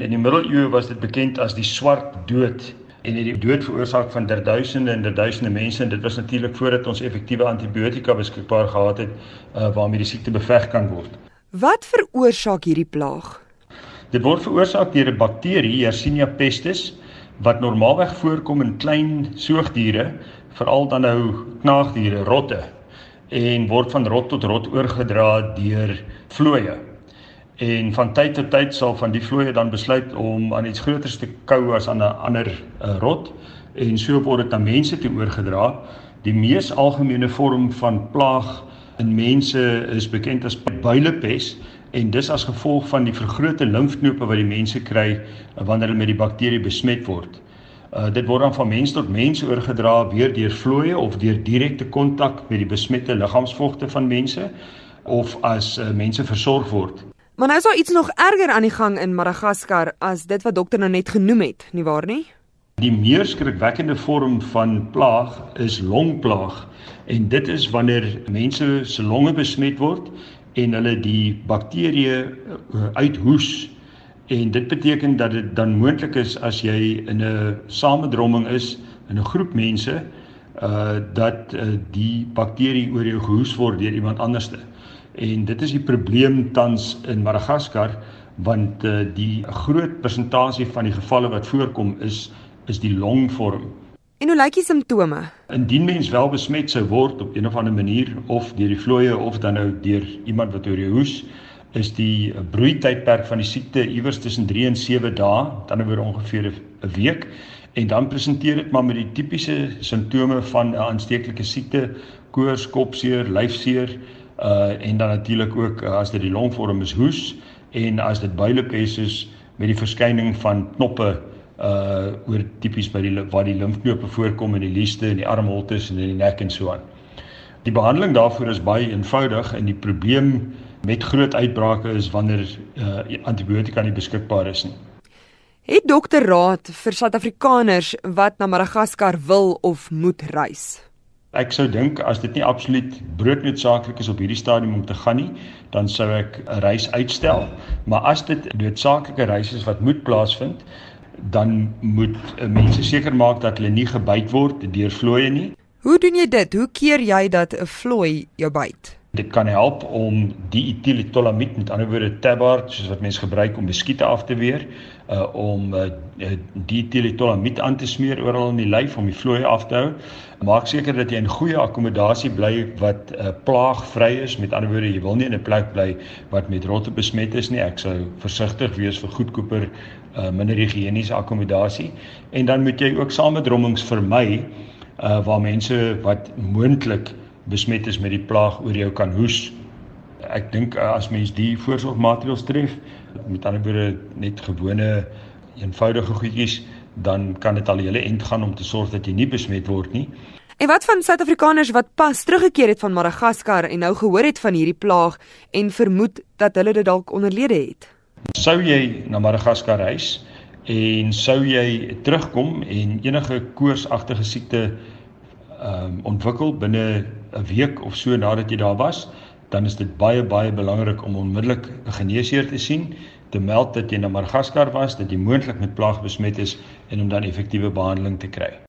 In die middeleeue was dit bekend as die swart dood en het die dood veroorsaak van derduisende en derduisende mense en dit was natuurlik voordat ons effektiewe antibiotika beskikbaar gehad het uh, waarmee die siekte beveg kan word. Wat veroorsaak hierdie plaag? Dit word veroorsaak deur 'n bakterie, Yersinia pestis, wat normaalweg voorkom in klein soogdiere, veral dan nou knaagdiere, rotte en word van rot tot rot oorgedra deur vlooie. En van tyd tot tyd sal van die vlooie dan besluit om aan iets groters te kou as aan 'n ander uh, rot en so word dit aan mense toe oorgedra. Die mees algemene vorm van plaag in mense is bekend as builepes en dis as gevolg van die vergrote limfknope wat die mense kry wanneer hulle met die bakterie besmet word. Uh, dit word dan van mens tot mens oorgedra weer deur vlooie of deur direkte kontak met die besmette liggaamsvogte van mense of as uh, mense versorg word. Maar nou is daar iets nog erger aan die gang in Madagaskar as dit wat dokter nou net genoem het, nie waar nie? Die meer skrikwekkende vorm van plaag is longplaag en dit is wanneer mense se longe besmet word en hulle die bakterieë uh, uithoes En dit beteken dat dit dan moontlik is as jy in 'n samedromming is in 'n groep mense uh dat uh, die bakterie oor jou gehoes word deur iemand anderste. En dit is die probleem tans in Madagaskar want uh, die groot persentasie van die gevalle wat voorkom is is die longvorm. En hoe lyk die simptome? Indien mens wel besmet sou word op een of ander manier of deur die vlooie of dan nou deur iemand wat oor jou hoes, is die broeitydperk van die siekte iewers tussen 3 en 7 dae, dan oor ongeveer 'n week en dan presenteer dit maar met die tipiese simptome van 'n aansteeklike siekte, koors, kopseer, lyfseer, uh en dan natuurlik ook uh, as dit die longvorm is hoes en as dit builepes is met die verskyning van knoppe uh oor tipies by die waar die limfknope voorkom in die lieste en die armholtes en in die nek en so aan. Die behandeling daarvoor is baie eenvoudig en die probleem met groot uitbrake is wanneer uh, antibiotika nie beskikbaar is nie. Het dokter raad vir Suid-Afrikaners wat na Madagaskar wil of moet reis? Ek sou dink as dit nie absoluut broodnoodsaaklik is op hierdie stadium om te gaan nie, dan sou ek 'n reis uitstel. Maar as dit noodsaaklike reis is wat moet plaasvind, dan moet uh, mense seker maak dat hulle nie gebyt word deur vlooie nie. Hoe doen jy dit? Hoe keer jy dat 'n vlooi jou byt? Dit kan help om die etieletolamied met ander woorde tabard soos wat mense gebruik om beskiete af te weer, uh om uh, die etieletolamied aan te smeer oral in die lyf om die vloei af te hou. Maak seker dat jy in goeie akkommodasie bly wat uh, plaagvry is. Met ander woorde, jy wil nie in 'n plek bly wat met rotte besmet is nie. Ek sou versigtig wees vir goedkoper uh minder higiëniese akkommodasie en dan moet jy ook samedrommings vermy uh waar mense wat moontlik besmet is met die plaag oor jou kan hoes. Ek dink uh, as mens die voorsorgmaatreëls tref, met ander woorde net gewone eenvoudige goedjies, dan kan dit al hele end gaan om te sorg dat jy nie besmet word nie. En wat van Suid-Afrikaners wat pas teruggekeer het van Madagaskar en nou gehoor het van hierdie plaag en vermoed dat hulle dit dalk onderlede het? Sou jy na Madagaskar reis en sou jy terugkom en enige koorsagtige siekte ehm um, ontwikkel binne 'n week of so nadat jy daar was, dan is dit baie baie belangrik om onmiddellik 'n geneesheer te sien, te meld dat jy na Madagaskar was, dat jy moontlik met plaag besmet is en om dan effektiewe behandeling te kry.